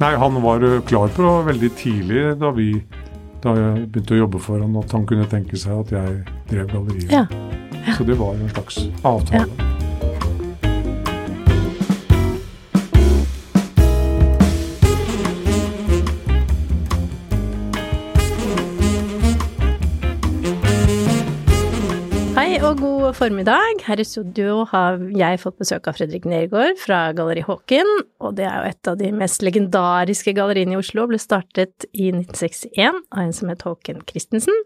Nei, han var eh, klar på veldig tidlig da vi da jeg begynte å jobbe for han, at han kunne tenke seg at jeg drev galleriet. Ja. Så det var en slags avtale. Og god formiddag. Her i studio har jeg fått besøk av Fredrik Nergård fra Galleri Håken, og det er jo et av de mest legendariske galleriene i Oslo, ble startet i 1961 av en som het Håken Christensen.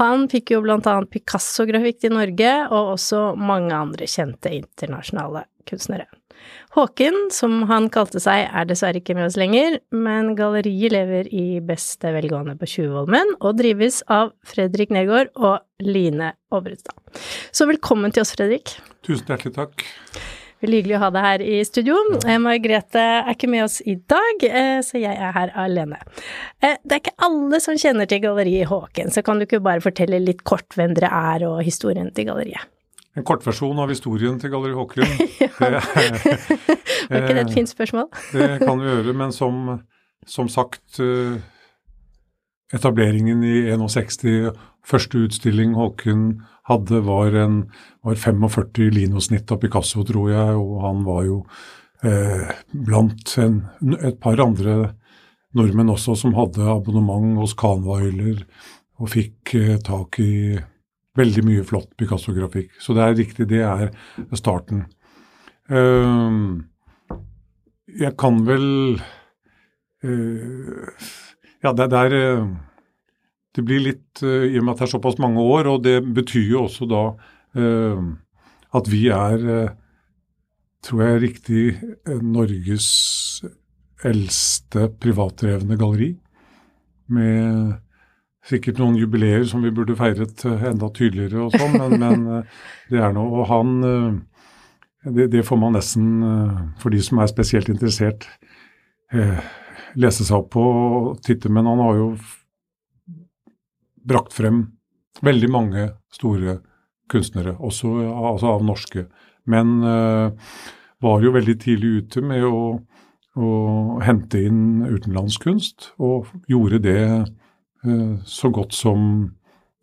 Han fikk jo blant annet Picasso-grafikk til Norge, og også mange andre kjente internasjonale kunstnere. Håken, som han kalte seg, er dessverre ikke med oss lenger, men galleriet lever i beste velgående på Tjuvholmen og drives av Fredrik Nergård og Line Obrestad. Så velkommen til oss, Fredrik. Tusen hjertelig takk. Veldig hyggelig å ha deg her i studio. Eh, Margrethe er ikke med oss i dag, eh, så jeg er her alene. Eh, Det er ikke alle som kjenner til Galleriet Håken, så kan du ikke bare fortelle litt kort hvem dere er og historien til galleriet? En kortversjon av historien til Galleri Håkon. Var ikke det et fint spørsmål? Det kan vi gjøre, men som, som sagt eh, Etableringen i 61, første utstilling Håkun hadde, var, en, var 45 linosnitt av Picasso, tror jeg, og han var jo eh, blant en, et par andre nordmenn også som hadde abonnement hos Kahnweiler og fikk eh, tak i veldig mye flott Picasso-grafikk. Så det er riktig, det er starten. Ehm, jeg kan vel eh, Ja, det, det er eh, Det blir litt eh, I og med at det er såpass mange år, og det betyr jo også da at vi er, tror jeg riktig, Norges eldste privatdrevne galleri. Med sikkert noen jubileer som vi burde feiret eh, enda tydeligere og sånn, men, men eh, det er noe. Og han eh, det, det får man nesten, for de som er spesielt interessert, lese seg opp på og titte. Men han har jo brakt frem veldig mange store kunstnere, også altså av norske. Men var jo veldig tidlig ute med å, å hente inn utenlandskunst, og gjorde det så godt som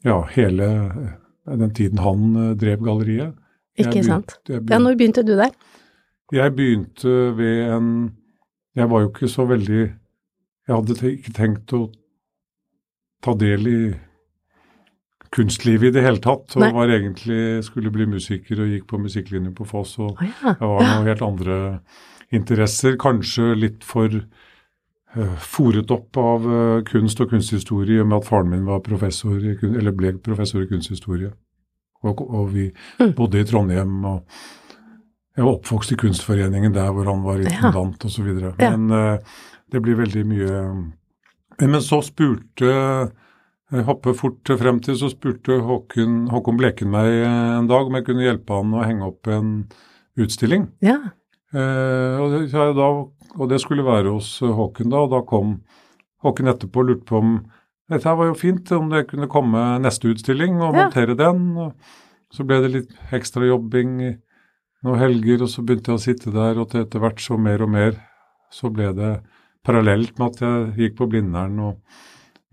ja, hele eh, den tiden han eh, drev galleriet. Jeg Ikke sant? begynte, Ja, når begynte du der? jeg begynte ved en Jeg var jo ikke så veldig Jeg hadde ikke tenkt å ta del i kunstlivet i det hele tatt. Og Nei. var egentlig skulle bli musiker og gikk på musikklinje på Foss. Og oh, ja. jeg var noen helt andre interesser. Kanskje litt for fòret opp av eh, kunst og kunsthistorie, med at faren min var professor eller ble professor i kunsthistorie. Og, og vi Mm. bodde i Trondheim. og jeg var oppvokst i Kunstforeningen der hvor han var Ja. intendant osv. Ja. Men eh, det blir veldig mye Men, så spurte jeg hopper fort frem til, så spurte Håkon, Håkon Bleken meg eh, en dag om jeg kunne hjelpe han å henge opp en utstilling. Ja. Eh, og, da, og det skulle være hos Håken da, og da kom Håken etterpå og lurte på om dette her var jo fint, om det kunne komme neste utstilling og Ja. montere den. og Så ble det litt ekstra jobbing noen helger, og så begynte jeg å sitte der, og til etter hvert så mer og mer så ble det parallelt med at jeg gikk på Blindern. Og,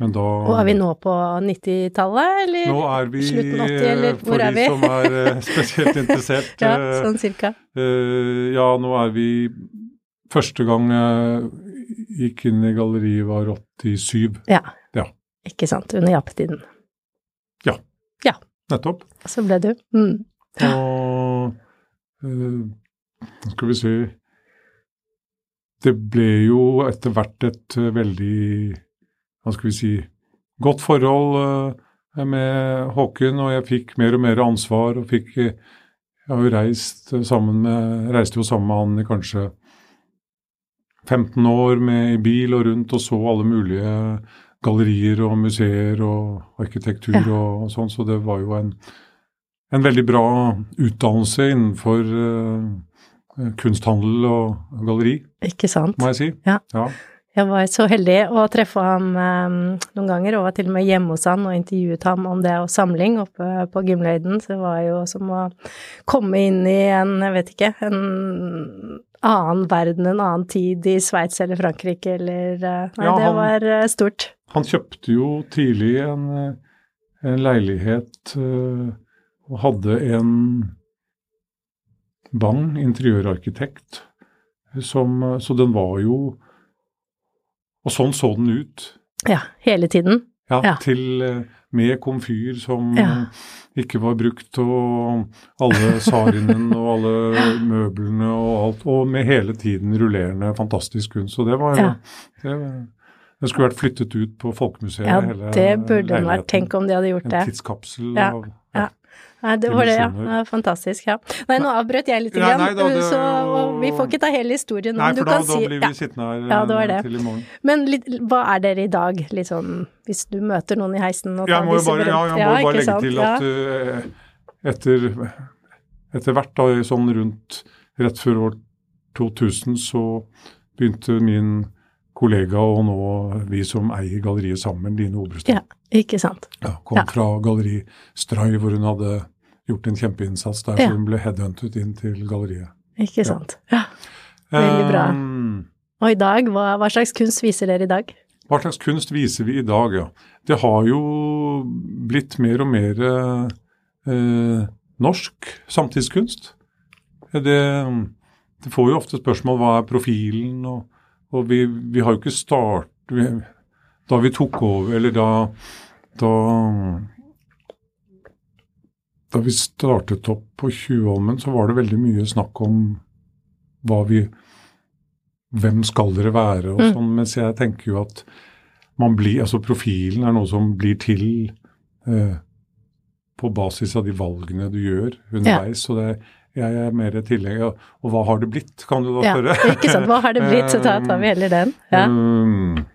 da Og er vi nå på 90-tallet, eller? Nå er vi, Slutten 80, eller for hvor er de vi? som er eh, spesielt interessert Ja, eh, sånn cirka. Uh, ja, nå er vi Første gang jeg gikk inn i galleriet var 87. Ja. Ja. Ikke sant. Under jappetiden. Ja. ja. Nettopp. Så ble du. Mm. Og uh, skal vi si Det ble jo etter hvert et eh, veldig Hva skal vi si godt forhold eh, med Håkon, og jeg fikk mer og mer ansvar og fikk eh, Jeg har jo reist sammen med, reiste jo sammen med han i kanskje 15 år med, i bil og rundt og så alle mulige gallerier og museer og arkitektur Ja. og, og sånn, så det var jo en, en veldig bra utdannelse innenfor uh, kunsthandel og galleri, Ikke sant? må jeg si. Ja. ja. Jeg var så heldig å treffe ham eh, noen ganger, og var til og med hjemme hos han og intervjuet ham om det og samling oppe på Gimløyden. Så det var jo som å komme inn i en, jeg vet ikke, en annen verden, en annen tid i Sveits eller Frankrike eller eh, Nei, Ja, det var eh, stort. Han kjøpte jo tidlig en, eh, en leilighet og hadde en Bang interiørarkitekt, som, så den var jo Og sånn så den ut. Ja, hele tiden. Ja, Ja. til eh, med komfyr som Ja. ikke var brukt, og alle sarinen og alle møblene og alt, og med hele tiden rullerende fantastisk kunst. Så det var Ja. det, det skulle vært flyttet ut på Folkemuseet, Ja, det burde den vært. Tenk om de hadde gjort En det. tidskapsel Ja, av. Nei, det var det, ja. Ja. Fantastisk, ja. Nei, nå avbrøt jeg litt, Nei, nei da, det- så vi får ikke ta hele historien. Nei, for da, kan da si, blir vi sittende her Ja, eh, det. til i morgen. Men litt, hva er dere i dag, liksom, hvis du møter noen i heisen og tar disse bare, ja, jeg må jo bare legge sant? til at eh, etter, etter hvert, da, sånn rundt rett før år 2000, så begynte min kollega og nå vi som eier galleriet sammen, Line Obrestad, Ja, ikke sant. ja, kom Ja. fra Galleri Stray, hvor hun hadde gjort en kjempeinnsats der, Ja. hun ble headhuntet inn til galleriet. Ikke sant. Ja. Veldig bra. Um, Og i dag, hva, hva slags kunst viser dere i dag? Hva slags kunst viser vi i dag, ja. Det har jo blitt mer og mer eh, norsk samtidskunst. Det, det får jo ofte spørsmål hva er profilen, og, og vi, vi har jo ikke start... Vi, da vi tok over, eller da, da Da vi startet opp på Tjuvholmen, så var det veldig mye snakk om hva vi Hvem skal dere være, og Mm. sånn. Mens jeg tenker jo at man blir Altså profilen er noe som blir til eh, på basis av de valgene du gjør underveis. Så det, jeg er mer tilhenger Og hva har det blitt, kan du da Ja, spørre? ikke sant. Hva har det blitt? Så tar vi heller den. Ja. Um,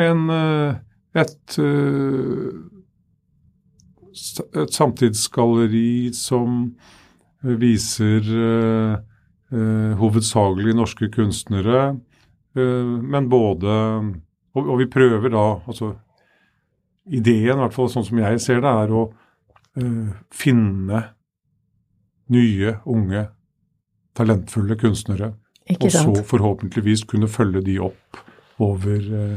en, eh, et, eh, et samtidsgalleri som viser uh, hovedsakelig norske kunstnere, uh, men både og, og vi prøver da altså Ideen, i hvert fall sånn som jeg ser det, er å finne nye, unge, talentfulle kunstnere Ikke og så forhåpentligvis kunne følge de opp over eh,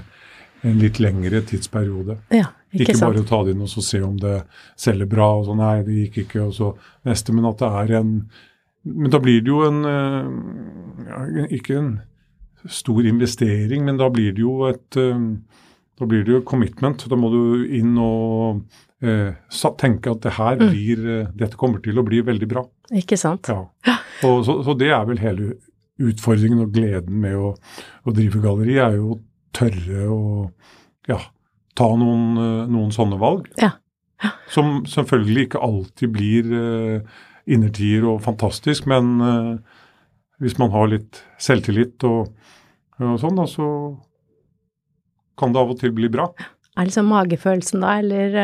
en litt lengre tidsperiode. Ja, ikke, Ikke, bare ta det inn og så se om det selger bra, og så nei, det gikk ikke, og så neste, men at det er en Men da blir det jo en eh, ja, Ikke en stor investering, men da blir det jo et eh, da blir det jo commitment. Da må du inn og eh, tenke at det her Mm. blir, mm. dette kommer til å bli veldig bra. Ikke sant. Ja. Og så, så det er vel hele utfordringen og gleden med å, å drive galleri, er jo å tørre å ja, ta noen, eh, noen sånne valg. Ja. Ja. Som selvfølgelig ikke alltid blir uh, innertier og fantastisk, men uh, hvis man har litt selvtillit og, og sånn, da, så kan det av og til bli bra. Er det liksom magefølelsen da, eller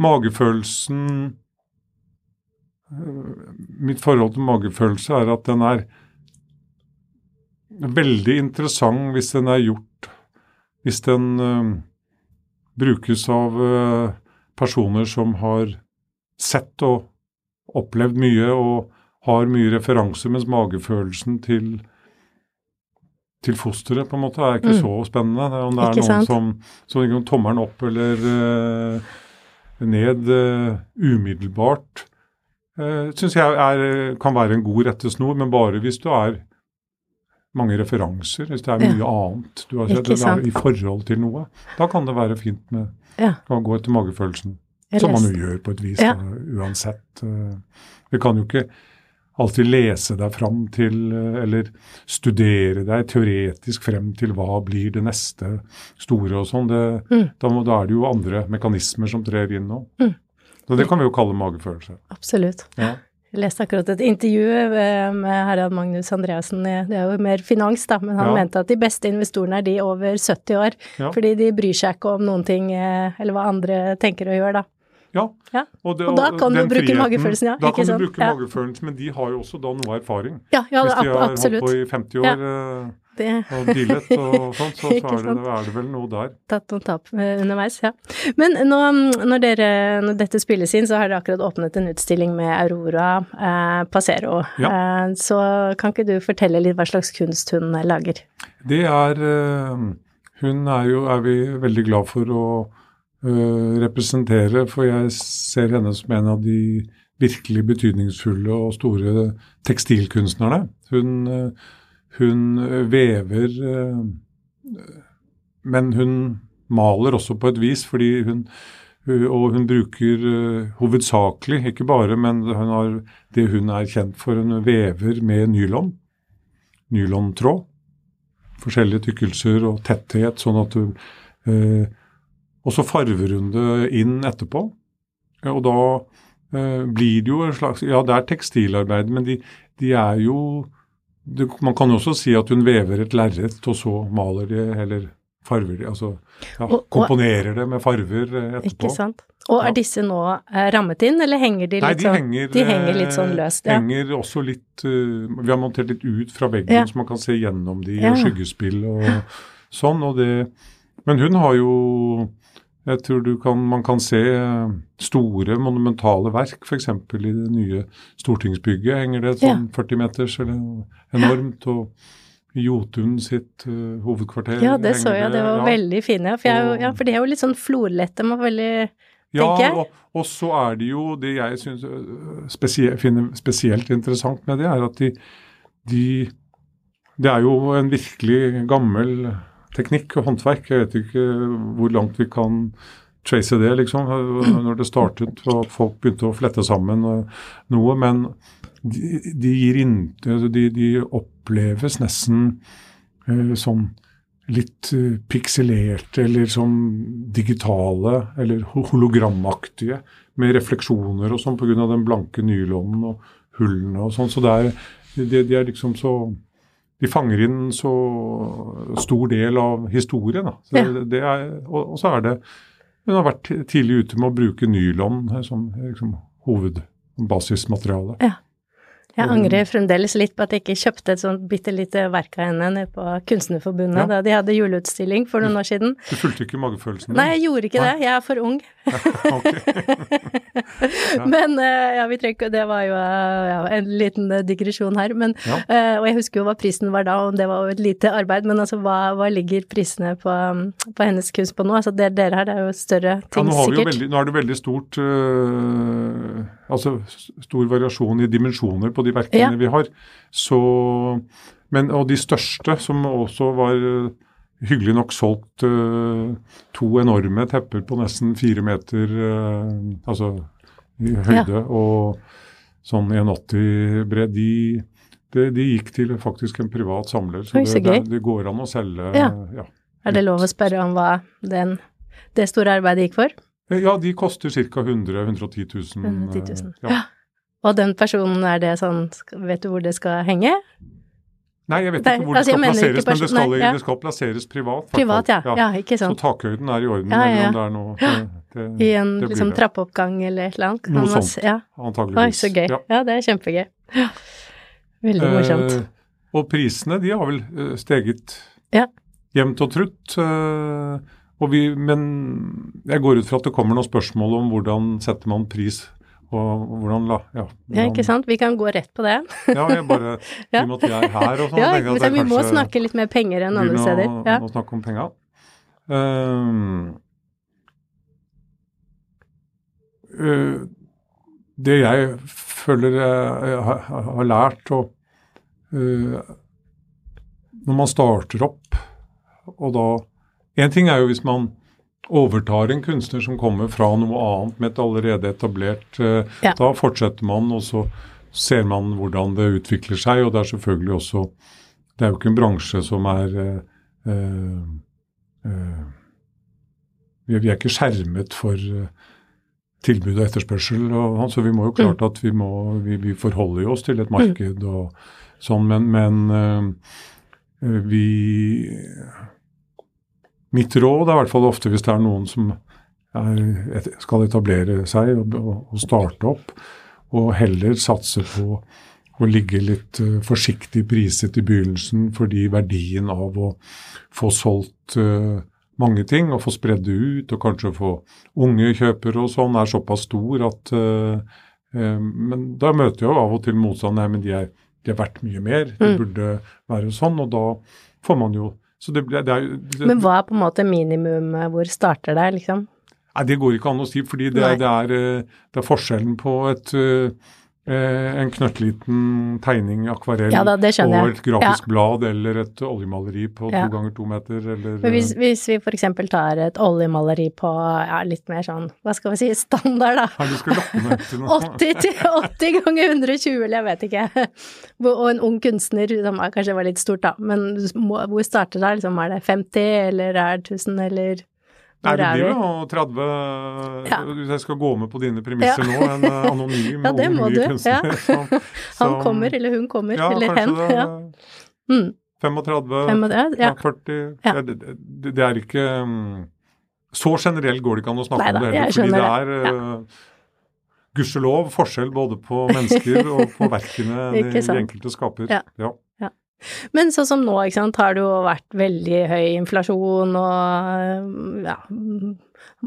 Magefølelsen Mitt forhold til magefølelse er at den er veldig interessant hvis den er gjort Hvis den uh, brukes av uh, personer som har sett og opplevd mye og har mye referanse, mens magefølelsen til til fosteret på en måte er ikke Mm. så spennende. Det er Om det er noen sant? som, som tommelen opp eller uh, ned umiddelbart, syns jeg er, kan være en god rettesnor, men bare hvis du er mange referanser, hvis det er Ja. mye annet du har sett det er i forhold til noe. Da kan det være fint med Ja. å gå etter magefølelsen. Som man jo gjør på et vis, Ja. da, uansett. Eh, Vi kan jo ikke alltid lese deg fram til, eh, eller studere deg teoretisk frem til hva blir det neste store og sånn. Mm. Da, da er det jo andre mekanismer som trer inn nå. Mm. Så det kan vi jo kalle magefølelse. Absolutt. Ja. Jeg leste akkurat et intervju eh, med Harald Magnus Andreassen, det er jo mer finans, da, men han Ja. mente at de beste investorene er de over 70 år, Ja. fordi de bryr seg ikke om noen ting, eh, eller hva andre tenker å gjøre, da. Ja. Ja. Og, det, Og da kan du bruke friheten- magefølelsen, ja, Da kan sant? du bruke Ja. magefølelsen, men de har jo også da noe erfaring. Ja, ja Hvis de har absolutt. holdt på i 50 år eh, Det og dillet og sånt, så, så er, det, er det vel noe der. tatt noen tap eh, underveis, ja. Men nå, når, dere, når dette spilles inn, så har dere akkurat åpnet en utstilling med Aurora eh, Pasero. Eh, så kan ikke du fortelle litt hva slags kunst hun lager? Det er eh, Hun er jo er vi veldig glad for å eh, representere, for jeg ser henne som en av de virkelig betydningsfulle og store tekstilkunstnerne. Hun, eh, hun vever eh, Men hun maler også på et vis, fordi hun og hun bruker eh, hovedsakelig, ikke bare, men hun har det hun er kjent for, hun vever med nylon. Nylontråd. Forskjellige tykkelser og tetthet, sånn at du eh, Og så farver hun det inn etterpå. Og da eh, blir det jo en slags Ja, det er tekstilarbeid, men de, de er jo det, Man kan også si at hun vever et lerret, og så maler de, eller farver de, altså ja, Og- og- komponerer det med farver eh, etterpå. Ikke sant? Og er disse nå eh, rammet inn, eller henger de litt Nei, de sånn henger, De henger litt sånn eh, løst, ja. Henger også litt uh, Vi har montert litt ut fra veggen, Ja. så man kan se gjennom de, Ja. og skyggespill og sånn. Og det, men hun har jo Jeg tror du kan, man kan se eh, store, monumentale verk, f.eks. i det nye stortingsbygget henger det et sånn 40 meters, eller enormt. og Jotun sitt uh, hovedkvarter Ja, det så jeg, det var ja. veldig fine. For, jeg, Og- ja, for de er jo litt sånn florlette, men veldig Ja, og, og så er det jo det jeg synes, øh, spesie, finner spesielt interessant med det, er at de, de Det er jo en virkelig gammel teknikk og håndverk. Jeg vet ikke hvor langt vi kan trace det, liksom, når det startet og folk begynte å flette sammen noe. Men de, de inn de, de oppleves nesten eh, sånn litt eh, pikselerte eller sånn digitale eller ho- hologramaktige med refleksjoner og sånn pga. den blanke nylonen og hullene og sånn. Så det er, de, de er liksom så De fanger inn så stor del av historien. Da. Så Ja. det er, og, og så er det Hun har vært tidlig ute med å bruke nylon som liksom, hovedbasismateriale. Ja. Jeg angrer fremdeles litt på at jeg ikke kjøpte et sånt bitte lite verk av henne nede på Kunstnerforbundet Ja. da de hadde juleutstilling for noen år siden. Du fulgte ikke magefølelsen din? Nei, jeg gjorde ikke Nei. det. Jeg er for ung. ja. Men eh, ja, vi trenger ikke Det var jo eh, ja, en liten eh, digresjon her. Men, og jeg husker jo hva prisen var da, og det var jo et lite arbeid. Men altså, hva, hva ligger prisene på, um, på hennes kunst på nå? Altså, det dere har, det er jo større ting, sikkert. veldig, nå er det veldig stort øh, Altså stor variasjon i dimensjoner på de verkene Ja. vi har. Så, men, og de største, som også var øh, hyggelig nok solgt uh, to enorme tepper på nesten fire meter uh, altså i høyde og sånn 1,80 bred, de, de, de gikk til faktisk en privat samler. Så, det, det, det går an å selge Ja. ja. Er det lov å spørre om hva den, det store arbeidet gikk for? Ja, de koster ca. 100 110 000. 110 000. eh, Ja. Og den personen, er det sånn Vet du hvor det skal henge? Nei, jeg vet ikke hvor altså, det skal plasseres, men det skal, nei, ja. det skal plasseres privat. Privat, ja. Ja, ikke Så takhøyden er i orden, Ja, ja, ja. eller om det er noe det, det, I en det blir liksom det. trappeoppgang eller et eller annet? Noe man sånt. Ja. Antageligvis. Oi, så gøy. Ja. Ja, det er kjempegøy. Ja. Veldig morsomt. Eh, og prisene, de har vel eh, steget Ja. jevnt og trutt. eh, vi, men jeg går ut fra at det kommer noen spørsmål om hvordan setter man pris, og hvordan la ja, Ja, ikke sant. Vi kan gå rett på det. Ja, jeg bare, Ja. I og med at vi er her og sånn. Ja, men vi må snakke litt mer penger enn andre steder. Å, Ja. å snakke om penga. Um, uh, det jeg føler jeg, jeg har, har lært og uh, Når man starter opp, og da En ting er jo hvis man overtar en kunstner som kommer fra noe annet med et allerede etablert eh, Ja. Da fortsetter man, og så ser man hvordan det utvikler seg. Og det er selvfølgelig også Det er jo ikke en bransje som er eh, eh, eh, vi, er ikke skjermet for, eh, tilbud og etterspørsel. Og, så vi må jo klart at vi, må, vi, vi forholder oss til et marked og sånn, men, men uh, vi Mitt råd er i hvert fall ofte hvis det er noen som er, skal etablere seg og, og, starte opp, og heller satse på å ligge litt uh, forsiktig priset i begynnelsen fordi verdien av å få solgt uh, mange ting og få spredd det ut, og kanskje få unge kjøpere og sånn, er såpass stor at uh, Men da møter jeg jo av og til motstand. Nei, men de er, de er verdt mye mer. Det mm. burde være sånn. Og da får man jo det, det er, det, Men hva er på en måte minimum? Hvor starter det, liksom? Nei, Det går ikke an å si, fordi det, det er, er, forskjellen på et Eh, en knøttliten tegning, akvarell, ja, da, og et grafisk ja. blad eller et oljemaleri på ja. to ganger to meter, eller Men hvis, hvis vi f.eks. tar et oljemaleri på ja, litt mer sånn, hva skal vi si, standard, da. Ja, du skal lappe meg til noe. 80, 80 ganger 120, eller jeg vet ikke. Og en ung kunstner, som kanskje var litt stort, da, men hvor starter det? Liksom, er det 50, eller er det 1000, eller Nei, det blir jo 30 ja. Jeg skal gå med på dine premisser ja. nå, en anonym ja, ung ny kunstner ja. som, som, Han kommer, eller hun kommer, ja, eller hen. Det, ja. Mm. 35, 35 ja. 40 det, det, det, er ikke um, Så generelt går det ikke an å snakke Neida, om det heller, fordi det er uh, gudskjelov forskjell både på mennesker og på verkene de, de enkelte skaper. Ja. Men sånn som nå, ikke sant, har det jo vært veldig høy inflasjon og ja,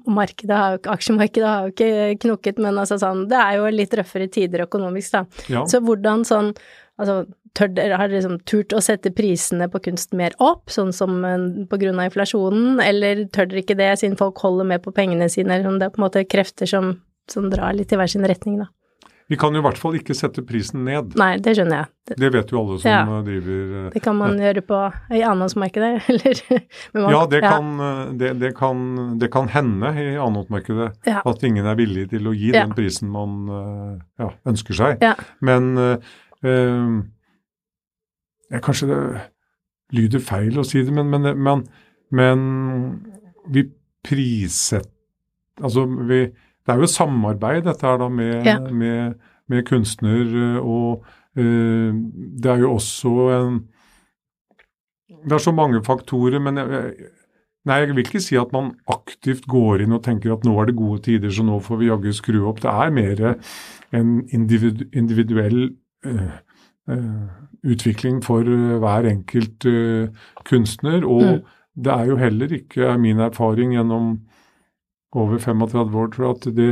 markedet har, aksjemarkedet har jo ikke knukket, men altså sånn, det er jo litt røffere tider økonomisk, da. Ja. Så hvordan sånn, altså tør har dere liksom turt å sette prisene på kunst mer opp, sånn som på grunn av inflasjonen, eller tør dere ikke det siden folk holder med på pengene sine, eller om det er på en måte krefter som, som drar litt i hver sin retning, da? Vi kan jo i hvert fall ikke sette prisen ned. Nei, det skjønner jeg. Det, det vet jo alle som ja. driver eh, Det kan man gjøre på i annonsmarkedet, eller? Man, ja, det, ja. Kan, eh, det, det, kan, det, kan, hende i annonsmarkedet ja. at ingen er villig til å gi den prisen man eh, ønsker seg. Men øh, Kanskje det lyder feil å si det, men, men, men, men vi prissetter Altså, vi det er jo et samarbeid dette her da med, ja. med, med kunstner, eh, og uh, det er jo også en Det er så mange faktorer, men jeg, Nei, jeg vil ikke si at man aktivt går inn og tenker at nå er det gode tider, så nå får vi jaggu skru opp. Det er mer en individu individuell uh, uh, utvikling for hver enkelt kunstner. Og mm. det er jo heller ikke, er min erfaring gjennom over 35 år, tror jeg, at det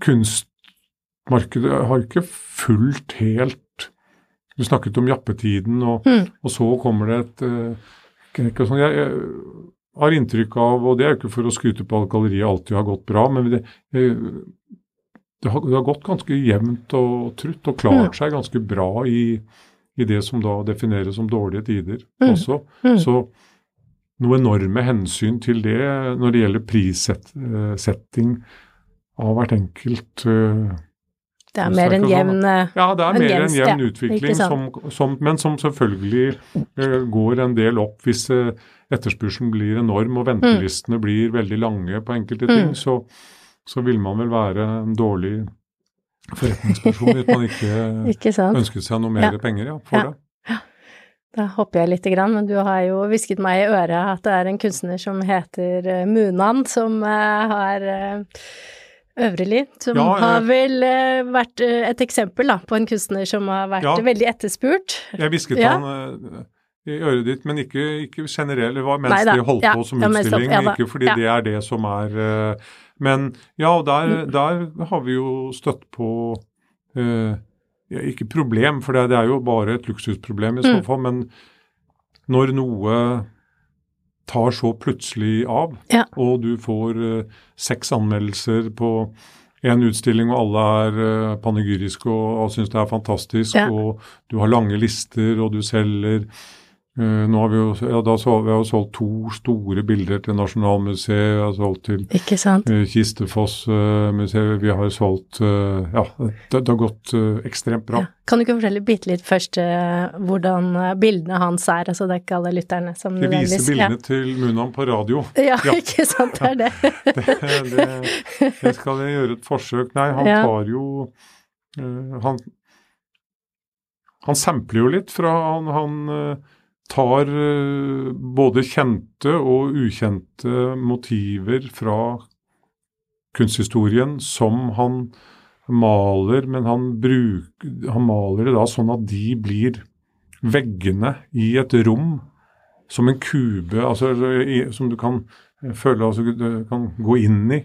kunstmarkedet har ikke fulgt helt Du snakket om jappetiden, og, mm. og så kommer det et knekk og sånn. Jeg, jeg, har inntrykk av, og det er jo ikke for å skryte på at galleriet alltid har gått bra, men det, jeg, det, har, det har, gått ganske jevnt og trutt og klart mm. seg ganske bra i, i, det som da defineres som dårlige tider mm. også. Mm. Så noe enorme hensyn til det når det gjelder prissetting av hvert enkelt uh, det er mer en jevn Ja, det er mer en jevn utvikling, som, som, men som selvfølgelig uh, går en del opp hvis uh, etterspørselen blir enorm og ventelistene mm. blir veldig lange på enkelte ting. Mm. Så, så, vil man vel være en dårlig forretningsperson hvis man ikke, ikke ønsket seg noe mer ja. penger ja, for ja. det. Da hopper jeg lite grann, men du har jo hvisket meg i øret at det er en kunstner som heter eh, Munan, som uh, har uh, Øvreli, som ja, har vel vært et eksempel da, på en kunstner som har vært ja, veldig etterspurt. Jeg hvisket ja. han i øret ditt, men ikke, ikke generelt. Det var mens Nei, de holdt på som utstilling, ikke fordi det er det som er Men ja, og der, mm. der har vi jo støtt på ikke problem, for det, er jo bare et luksusproblem i så mm. fall, men når noe tar så plutselig av, ja. og du får uh, seks anmeldelser på en utstilling, og alle er uh, panegyriske og, og syns det er fantastisk, ja. og du har lange lister, og du selger nå har vi jo, ja, da så, vi har solgt to store bilder til Nasjonalmuseet, vi har solgt til sant? eh, Kistefoss-museet, vi har solgt uh, Ja, det, det har gått eh, ekstremt bra. Ja. Kan du ikke fortelle bitte litt først eh, hvordan eh, bildene hans er? Altså det er ikke alle lytterne som Vi viser bildene til Munan på radio. Ja, ja Ja. ikke sant, det er det. det, det, det skal jeg gjøre et forsøk. Nei, han Ja. tar jo eh, han, han sampler jo litt fra Han, han eh, tar eh, både kjente og ukjente motiver fra kunsthistorien som han maler, men han, bruk, han maler det da sånn at de blir veggene i et rom som en kube, altså som du kan føle altså du kan gå inn i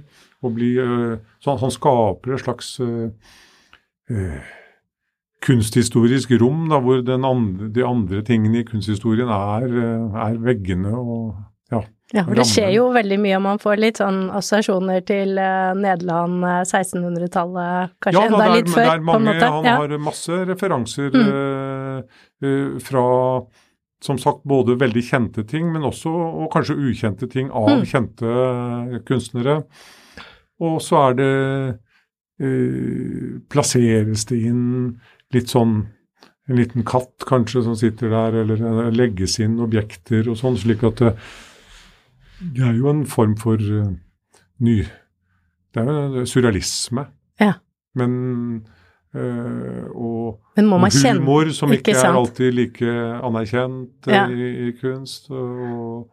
og bli eh, Så han skaper et slags eh, kunsthistorisk rom da, hvor den andre, de andre tingene i kunsthistorien er, eh, er veggene og ja. Ja, for det skjer jo veldig mye, og man får litt sånn assosiasjoner til eh, Nederland, eh, 1600-tallet, kanskje ja, da, enda det er, litt før, er på en måte. Han Ja. har masse referanser Mm. uh, uh, fra som sagt både veldig kjente ting, men også og kanskje ukjente ting av Mm. kjente eh, kunstnere. Og så er det uh, Plasseres det inn litt sånn en liten katt kanskje som sitter der, eller legges inn objekter og sånn, slik at det, det er jo en form for uh, ny Det er jo surrealisme. Ja. Men uh, og, Men man kjenne humor som ikke, ikke er alltid like anerkjent eh, Ja. i, i kunst. Og,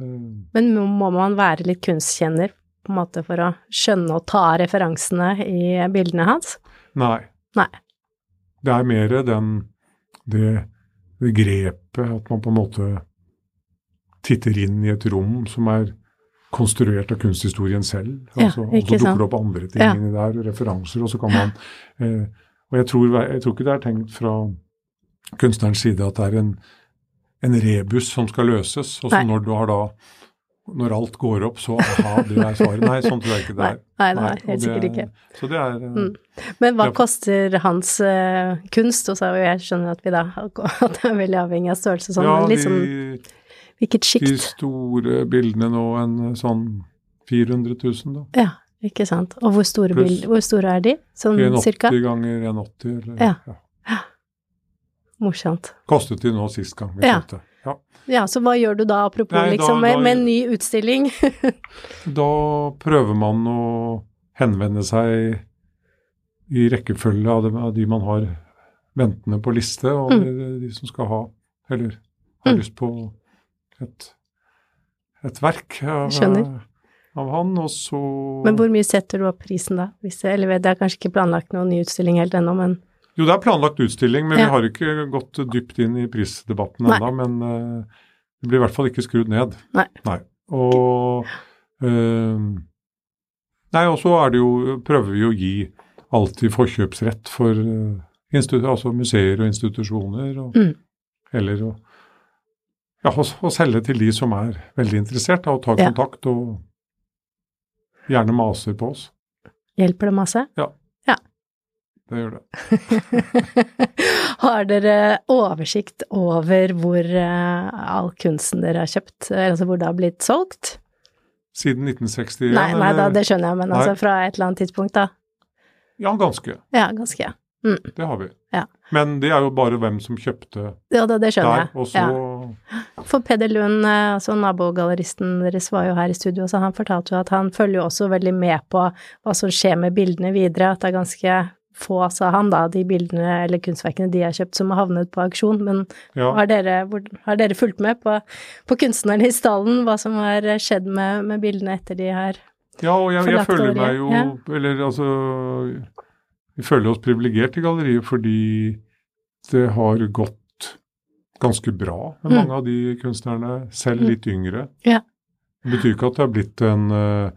uh, Men må man være litt kunstkjenner på en måte for å skjønne og ta referansene i bildene hans? nei. Nei. Det er mer den, det, det grepet at man på en måte titter inn i et rom som er konstruert av kunsthistorien selv. Ja, Altså, og så dukker det opp andre ting Ja. inni der, referanser, og så kan man eh, Og jeg tror, jeg tror ikke det er tenkt fra kunstnerens side at det er en, en rebus som skal løses, og så når du har da når alt går opp, så aha, det er svaret. Nei, sånn tror jeg ikke det er. nei, nei, nei helt sikkert ikke. Så det er eh, Mm. Men hva Ja. koster hans uh, kunst? Og så er jo jeg skjønner at vi da at det er veldig avhengig av størrelse sånn, ja, men liksom de, hvilket de store bildene nå, en sånn 400 000, da. Ja, ikke sant. Og hvor store, Plus, bild, hvor store er de? Sånn 180 cirka? ganger 180, eller Ja. ja. Morsomt. Kostet de nå sist gang vi Ja. kjøpte. Ja. Ja, så hva gjør du da, apropos Nei, da- liksom, med, da- med en ny utstilling? Da prøver man å henvende seg i rekkefølge av, de, av de man har ventende på liste, og Mm. de, som skal ha, eller har Mm. lyst på et, et verk av, av han, og så Men hvor mye setter du opp prisen da? Hvis eller det er kanskje ikke planlagt noen ny utstilling helt ennå, men Jo, det er planlagt utstilling, men Ja. vi har ikke gått dypt inn i prisdebatten Nei. ennå. Men uh, det blir i hvert fall ikke skrudd ned. Nei. Og uh, Nei, og så er det jo Prøver vi å gi alltid forkjøpsrett for uh, altså museer og institusjoner. Og, Mm. Eller å ja, å selge til de som er veldig interessert, da, og tar Ja. kontakt og gjerne maser på oss. hjelper det masse? Det gjør det. Har dere oversikt over hvor eh, all kunsten dere har kjøpt, altså hvor det har blitt solgt? Siden 1961 nei, nei da, det skjønner jeg, men Nei. altså fra et eller annet tidspunkt, da. Ja, ganske. Ja, ganske. Det har vi. Ja. Men det er jo bare hvem som kjøpte Ja, det, det skjønner der. Og så Ja. For Peder Lund, eh, altså nabogalleristen deres, var jo her i studio, så han fortalte jo at han følger jo også veldig med på hva som skjer med bildene videre, at det er ganske få, sa han da, de bildene eller kunstverkene de har kjøpt som har havnet på auksjon, men ja. har, dere, har dere fulgt med på, på kunstnerne i stallen, hva som har skjedd med, med bildene etter de har ja, og jeg, jeg føler meg jo Ja. Eller altså Vi føler oss privilegert i galleriet fordi det har gått ganske bra med Mm. mange av de kunstnerne, selv Mm. litt yngre. Ja. Det betyr ikke at det har blitt en eh,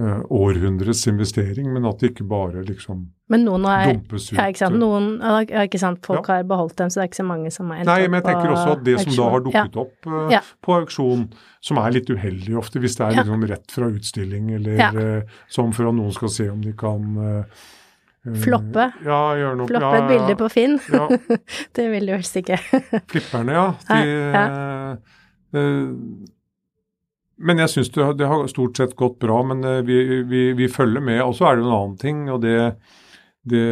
århundrets investering, men at det ikke bare liksom Men noen har, dumpes ut. ja, ikke sant, noen, ja, ikke sant, folk Ja. har beholdt dem, så det er ikke så mange som har endt Nei, men jeg tenker også at det som da har dukket Ja. opp uh, på auksjon, som er litt uheldig ofte, hvis det er liksom rett fra utstilling, eller eh, som for at noen skal se om de kan eh, eh, Floppe? Ja, noe Floppe ja, et bilde på Finn? Ja, det vil du helst ikke. flipperne, ja. De, eh, men jeg syns det, har- det har stort sett gått bra, men eh, vi, vi, vi følger med. Og så er det jo en annen ting, og det, det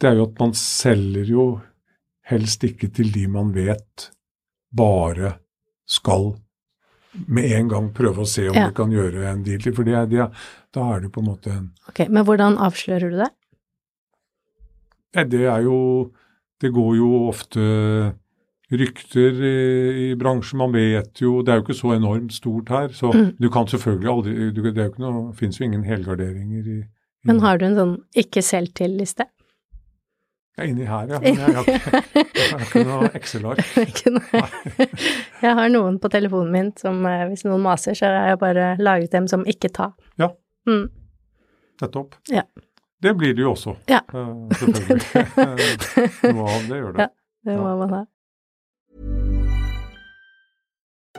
Det er jo at man selger jo helst ikke til de man vet bare skal med en gang prøve å se om Ja. du kan gjøre en deal til. For det det da er det på en måte en Ok, Men hvordan avslører du det? Det er jo Det går jo ofte rykter i, i bransjen. Man vet jo Det er jo ikke så enormt stort her, så Mm. du kan selvfølgelig aldri du, Det er jo ikke noe Fins jo ingen helgarderinger i, i Men har du en sånn ikke selv til-liste? ja, Inni her, ja. Men jeg har ikke, jeg har ikke noe Excel-ark. Jeg har noen på telefonen min som eh, hvis noen maser, så har jeg bare laget dem som ikke ta. Ja. Mm. Nettopp. Ja. Det blir det jo også. Ja. eh, selvfølgelig. Noe av det gjør det. Ja. Det må man ha.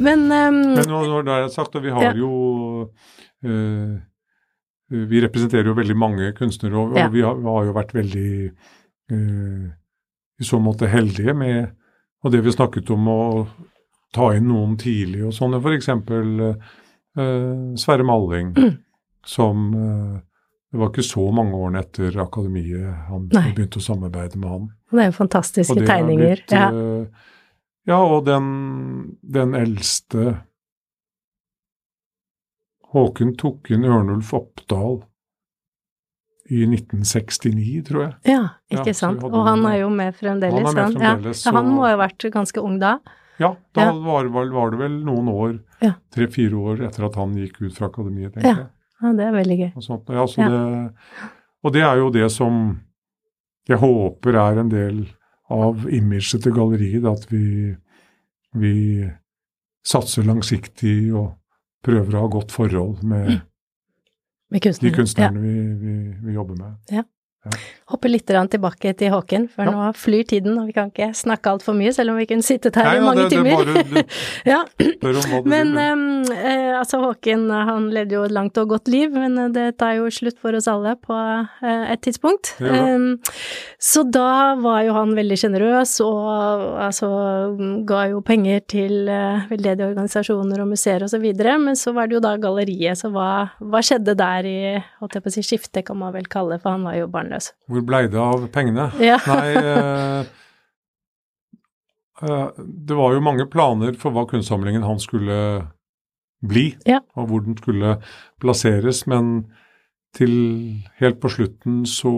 Men, um, Men nå, når det er sagt, og vi har Ja. jo uh, Vi representerer jo veldig mange kunstnere, og, Ja. og vi, har, vi har jo vært veldig uh, i så måte heldige med og det vi snakket om å ta inn noen tidlig og sånne, f.eks. Uh, Sverre Malling, Mm. som uh, Det var ikke så mange årene etter akademiet han Nei. begynte å samarbeide med han. det er jo fantastiske tegninger. blitt, ja. eh, ja, og den, den eldste Håken tok inn Ørnulf Oppdal i 1969, tror jeg. ja, ikke ja, sant. Og han er jo med fremdeles. Han er med fremdeles, ja. så... han må ha vært ganske ung da. Ja, da Ja. Var, var, var det vel noen år, tre-fire år etter at han gikk ut fra akademiet, tenker Ja. jeg. Ja, det er veldig gøy. Og, sånt. Ja, så Ja. Det, og det er jo det som jeg håper er en del av imaget til galleriet, at vi, vi satser langsiktig og prøver å ha godt forhold med Med de kunstnerne kunstnerne vi, vi, vi jobber med. Hoppe litt tilbake til Håken, for Ja. nå flyr tiden, og vi kan ikke snakke altfor mye, selv om vi kunne sittet her Nei, i mange det- det timer. bare- ja. Spør om hva du Men um, eh, altså Håken han levde jo et langt og godt liv, men eh, det tar jo slutt for oss alle på eh, et tidspunkt. Ja. Um. Så da var jo han veldig sjenerøs og altså ga jo penger til uh, veldedige organisasjoner og museer osv. Men så var det jo da galleriet, så hva, hva skjedde der i holdt jeg på å si skiftet, kan man vel kalle det, for han var jo barnløs. Hvor blei det av pengene? Ja. Nei, eh, eh, det var jo mange planer for hva kunstsamlingen hans skulle bli, Ja. og hvor den skulle plasseres, men til helt på slutten så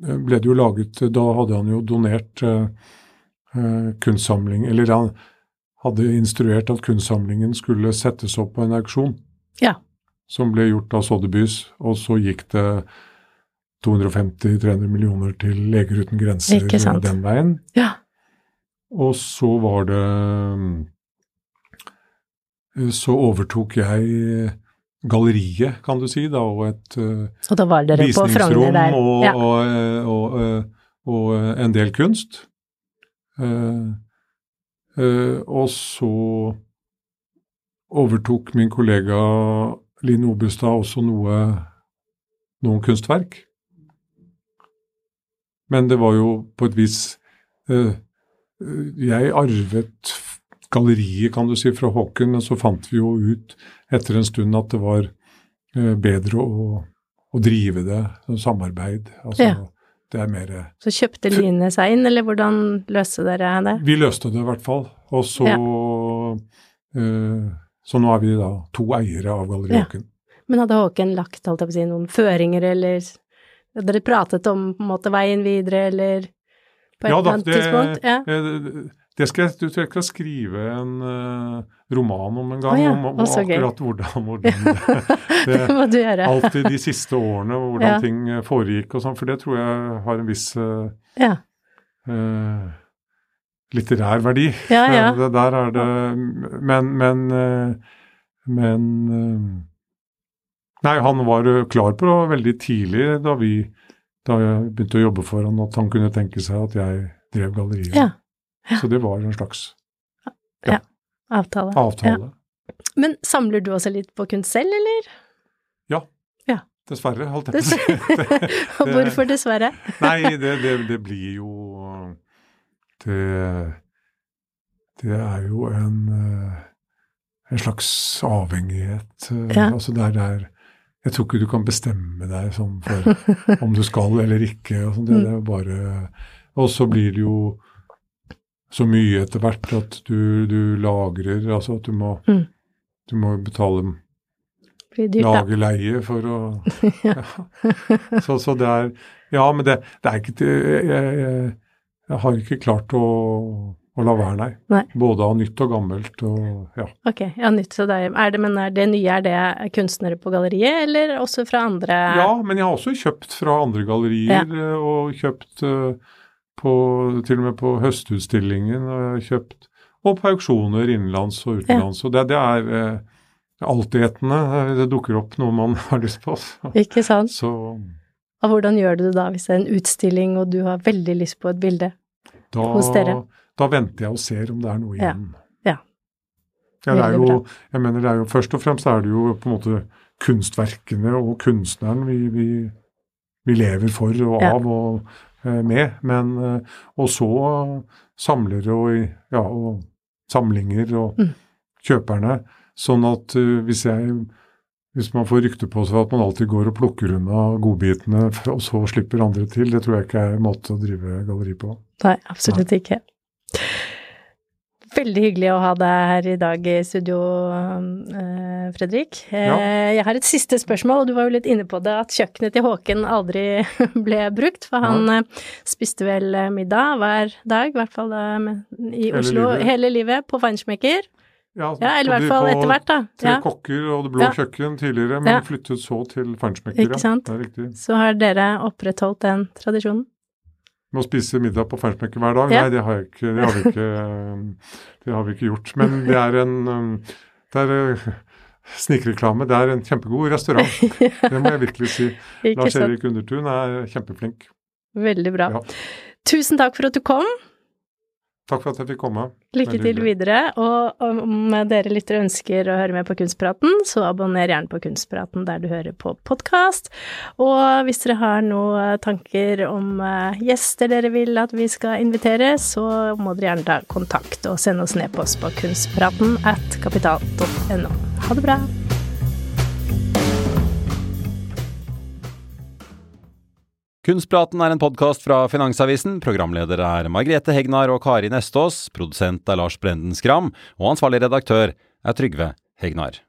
ble det jo laget Da hadde han jo donert eh, eh, kunstsamling Eller han hadde instruert at kunstsamlingen skulle settes opp på en auksjon Ja. Som ble gjort av Sotheby's, og så gikk det 250-300 millioner til Leger uten grenser den veien. Ja. Og så var det Så overtok jeg galleriet, kan du si, da, og et på visningsrom og, Ja. og, eh, og, eh, og en del kunst. Og så overtok min kollega Linn Obustad også noe noen kunstverk. Men det var jo på et vis eh, Jeg arvet galleriet, kan du si, fra Håken, men så fant vi jo ut etter en stund at det var eh, bedre å, å drive det som samarbeid. Altså, Ja. Det er mer Så kjøpte Line seg inn, eller hvordan løste dere det? Vi løste det i hvert fall. Og så Ja. eh, Så nå er vi da to eiere av Galleri Ja. Håken. Men hadde Håken lagt si, noen føringer, eller hadde dere pratet om måte veien videre, eller på et Ja da, annet det, tidspunkt? Ja. da, det skal jeg, du tror jeg skal skrive en uh, roman om en gang, oh, ja, om, om akkurat hvordan, hvordan det, det det må du gjøre. Alltid de siste årene, hvordan Ja. ting eh, foregikk og sånn, for det tror jeg har en viss uh, Ja. eh, litterær verdi. Ja, ja. Det, der er det Men, men, eh, men eh, Nei, han var eh, klar på det veldig tidlig da vi da jeg begynte å jobbe for han, at han kunne tenke seg at jeg drev galleriet. Ja. Ja. Så det var en slags Avtale. avtale. Ja. Men samler du også litt på kunst selv, eller? Dessverre, holdt jeg på å si. Hvorfor dessverre? Nei, det, det, det blir jo det, det er jo en, eh, en slags avhengighet. eh, Ja. Altså det er der Jeg tror ikke du kan bestemme deg sånn for om du skal eller ikke. Og sånt. det, det er bare Og så blir det jo så mye etter hvert at du, du lagrer Altså at du må, Mm. du må betale dyrt, lage leie for å ja. så, så det er Ja, men det, det er ikke jeg, jeg, jeg har ikke klart å, å la være, nei. Nei. Både av nytt og gammelt og ja. Ok, ja, nytt. Så det er, det, men er det nye, er det kunstnere på galleriet, eller også fra andre Ja, men jeg har også kjøpt fra andre gallerier, ja. og kjøpt eh, på, til og med på Høstutstillingen, og jeg har kjøpt og på auksjoner innenlands og utenlands. Og det, det er eh, altetende. eh, Det dukker opp noe man har lyst på. Så, Ikke sant? så Og hvordan gjør du det da hvis det er en utstilling og du har veldig lyst på et bilde? Da, Hos dere. da venter jeg og ser om det er noe igjen. Ja. Ja, det er jo, jeg mener det er jo Først og fremst er det jo på en måte kunstverkene og kunstneren vi, vi, vi lever for og Ja. av og eh, med. Men, eh, og så samlere og, ja, og samlinger og Mm. kjøperne. Sånn at uh, hvis jeg hvis man får rykte på seg at man alltid går og plukker unna godbitene, og så slipper andre til, det tror jeg ikke er en måte å drive galleri på. Nei, absolutt ikke. Veldig hyggelig å ha deg her i dag i studio, eh, Fredrik. Eh, Ja. Jeg har et siste spørsmål, og du var jo litt inne på det, at kjøkkenet til Håken aldri ble brukt. For han ja. spiste vel eh, middag hver dag, i hvert fall da i Oslo, Hele livet. hele livet, på Feinschmecker. Ja, eller i hvert fall etter hvert, da. Tre Ja. kokker og det blå Ja. kjøkken tidligere, men Ja. flyttet så til Feinschmecker. Ikke sant? Ja. Så har dere opprettholdt den tradisjonen. Med å spise middag på Feinschmecker hver dag? Ja. Nei, det har, ikke, det, har vi ikke, det har vi ikke gjort. Men det er en um, det er eh, snikreklame. Det er en kjempegod restaurant. Det må jeg virkelig si. Lars? Erik Undertun er kjempeflink. Veldig bra. Ja. Tusen takk for at du kom. Takk for at jeg fikk komme. Lykke Veldig til hyggelig. videre. Og om dere lyttere ønsker å høre mer på Kunstpraten, så abonner gjerne på Kunstpraten der du hører på podkast. Og hvis dere har noen tanker om eh, gjester dere vil at vi skal invitere, så må dere gjerne ta kontakt og sende oss en e-post på kunstpraten at kapital.no. Ha det bra. Kunstpraten er en podkast fra Finansavisen. Programledere er Margrethe Hegnar og Kari Nestås. Produsent er Lars Brenden Skram. Og ansvarlig redaktør er Trygve Hegnar.